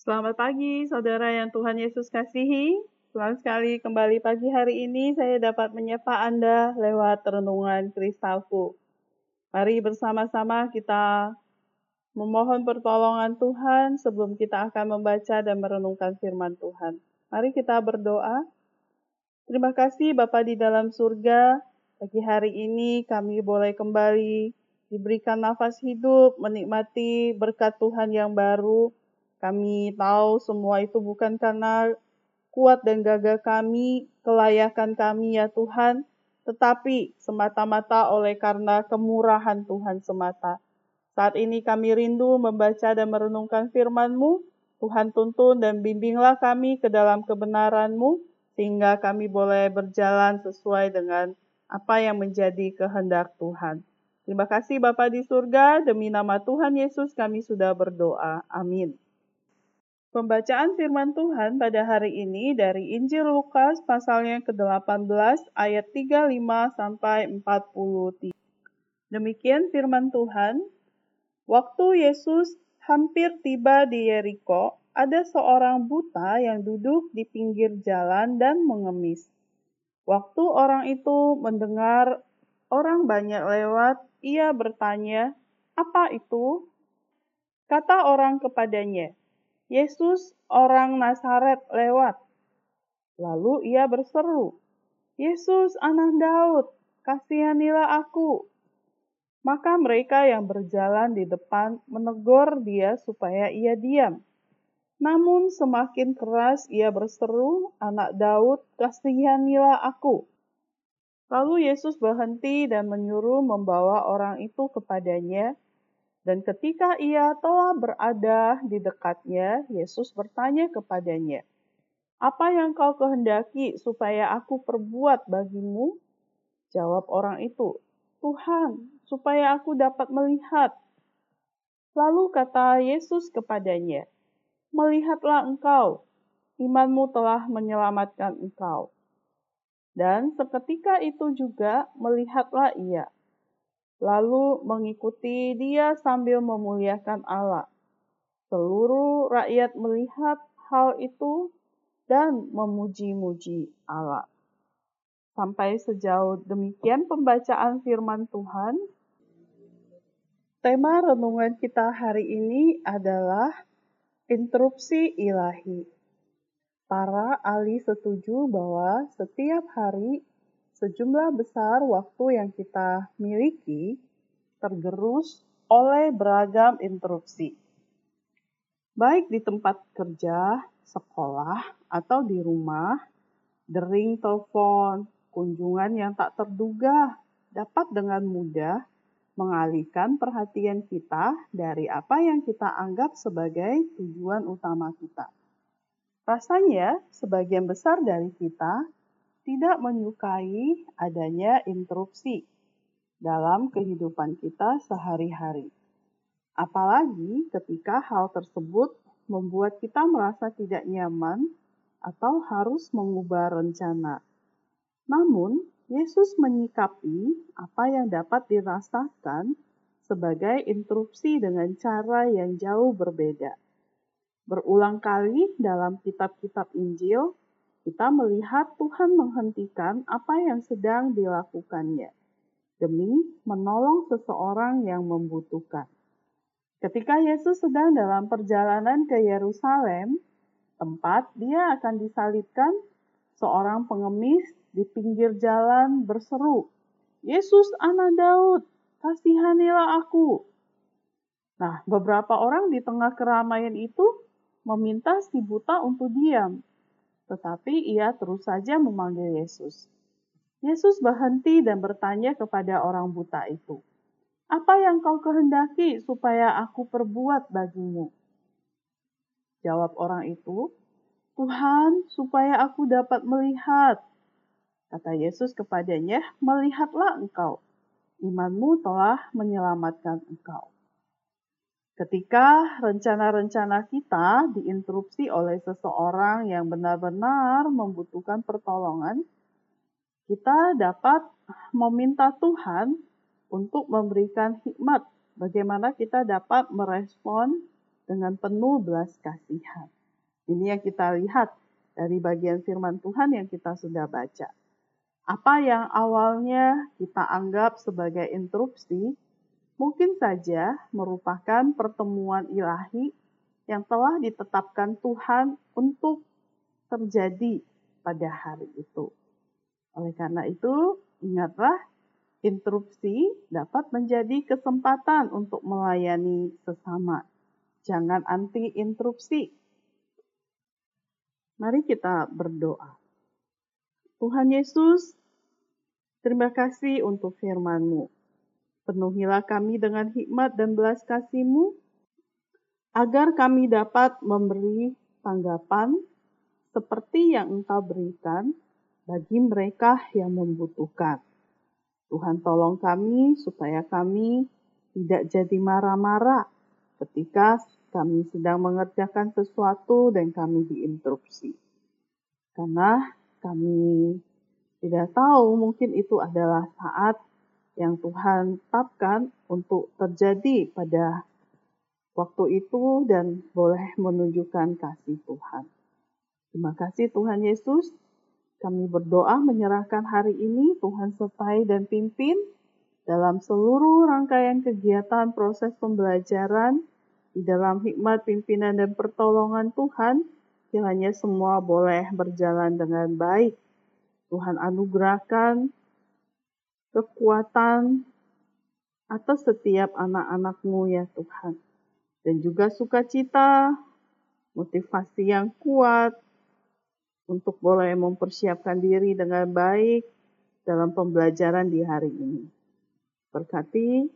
Selamat pagi, saudara yang Tuhan Yesus kasihi. Senang sekali kembali pagi hari ini saya dapat menyapa Anda lewat renungan kristalku. Mari bersama-sama kita memohon pertolongan Tuhan sebelum kita akan membaca dan merenungkan firman Tuhan. Mari kita berdoa. Terima kasih Bapa di dalam surga, pagi hari ini kami boleh kembali diberikan nafas hidup, menikmati berkat Tuhan yang baru. Kami tahu semua itu bukan karena kuat dan gagah kami, kelayakan kami ya Tuhan, tetapi semata-mata oleh karena kemurahan Tuhan semata. Saat ini kami rindu membaca dan merenungkan firman-Mu. Tuhan tuntun dan bimbinglah kami ke dalam kebenaran-Mu, sehingga kami boleh berjalan sesuai dengan apa yang menjadi kehendak Tuhan. Terima kasih Bapa di surga, demi nama Tuhan Yesus kami sudah berdoa. Amin. Pembacaan firman Tuhan pada hari ini dari Injil Lukas pasalnya ke-18 ayat 35 sampai 43. Demikian firman Tuhan. Waktu Yesus hampir tiba di Yeriko, ada seorang buta yang duduk di pinggir jalan dan mengemis. Waktu orang itu mendengar orang banyak lewat, ia bertanya, "Apa itu?" Kata orang kepadanya, "Yesus, orang Nazaret, lewat." Lalu ia berseru, "Yesus, anak Daud, kasihanilah aku." Maka mereka yang berjalan di depan menegur dia supaya ia diam. Namun semakin keras ia berseru, Anak Daud, kasihanilah aku. Lalu Yesus berhenti dan menyuruh membawa orang itu kepadanya. Dan ketika ia telah berada di dekatnya, Yesus bertanya kepadanya, "Apa yang kau kehendaki supaya aku perbuat bagimu?" Jawab orang itu, "Tuhan, supaya aku dapat melihat." Lalu kata Yesus kepadanya, melihatlah engkau, imanmu telah menyelamatkan engkau. Dan seketika itu juga melihatlah ia, lalu mengikuti dia sambil memuliakan Allah. Seluruh rakyat melihat hal itu dan memuji-muji Allah. Sampai sejauh demikian pembacaan firman Tuhan. Tema renungan kita hari ini adalah Interupsi ilahi. Para ahli setuju bahwa setiap hari sejumlah besar waktu yang kita miliki tergerus oleh beragam interupsi. Baik di tempat kerja, sekolah, atau di rumah, dering telepon, kunjungan yang tak terduga dapat dengan mudah mengalihkan perhatian kita dari apa yang kita anggap sebagai tujuan utama kita. Rasanya, sebagian besar dari kita tidak menyukai adanya interupsi dalam kehidupan kita sehari-hari. Apalagi ketika hal tersebut membuat kita merasa tidak nyaman atau harus mengubah rencana. Namun, Yesus menyikapi apa yang dapat dirasakan sebagai interupsi dengan cara yang jauh berbeda. Berulang kali dalam kitab-kitab Injil, kita melihat Tuhan menghentikan apa yang sedang dilakukannya demi menolong seseorang yang membutuhkan. Ketika Yesus sedang dalam perjalanan ke Yerusalem, tempat dia akan disalibkan, seorang pengemis di pinggir jalan berseru, Yesus anak Daud, kasihanilah aku. Nah, beberapa orang di tengah keramaian itu meminta si buta untuk diam. Tetapi ia terus saja memanggil Yesus. Yesus berhenti dan bertanya kepada orang buta itu, "Apa yang kau kehendaki supaya aku perbuat bagimu?" Jawab orang itu, "Tuhan, supaya aku dapat melihat." Kata Yesus kepadanya, "Melihatlah engkau, imanmu telah menyelamatkan engkau." Ketika rencana-rencana kita diinterupsi oleh seseorang yang benar-benar membutuhkan pertolongan, kita dapat meminta Tuhan untuk memberikan hikmat bagaimana kita dapat merespon dengan penuh belas kasihan. Ini yang kita lihat dari bagian firman Tuhan yang kita sudah baca. Apa yang awalnya kita anggap sebagai interupsi, mungkin saja merupakan pertemuan ilahi yang telah ditetapkan Tuhan untuk terjadi pada hari itu. Oleh karena itu, ingatlah interupsi dapat menjadi kesempatan untuk melayani sesama. Jangan anti interupsi. Mari kita berdoa. Tuhan Yesus, terima kasih untuk firman-Mu. Penuhilah kami dengan hikmat dan belas kasih-Mu, agar kami dapat memberi tanggapan seperti yang Engkau berikan bagi mereka yang membutuhkan. Tuhan tolong kami supaya kami tidak jadi marah-marah ketika kami sedang mengerjakan sesuatu dan kami diinterupsi. Karena kami tidak tahu mungkin itu adalah saat yang Tuhan tetapkan untuk terjadi pada waktu itu dan boleh menunjukkan kasih Tuhan. Terima kasih Tuhan Yesus. Kami berdoa menyerahkan hari ini Tuhan sertai dan pimpin dalam seluruh rangkaian kegiatan proses pembelajaran di dalam hikmat pimpinan dan pertolongan Tuhan, kiranya semua boleh berjalan dengan baik. Tuhan anugerahkan kekuatan atas setiap anak-anakmu ya Tuhan. Dan juga sukacita, motivasi yang kuat, untuk boleh mempersiapkan diri dengan baik dalam pembelajaran di hari ini. Berkati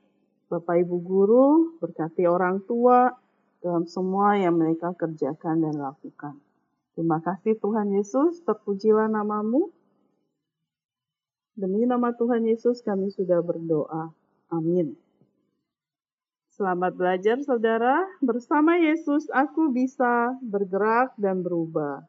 Bapak Ibu guru, berkati orang tua dalam semua yang mereka kerjakan dan lakukan. Terima kasih Tuhan Yesus, terpujilah namamu. Demi nama Tuhan Yesus kami sudah berdoa. Amin. Selamat belajar saudara, bersama Yesus aku bisa bergerak dan berubah.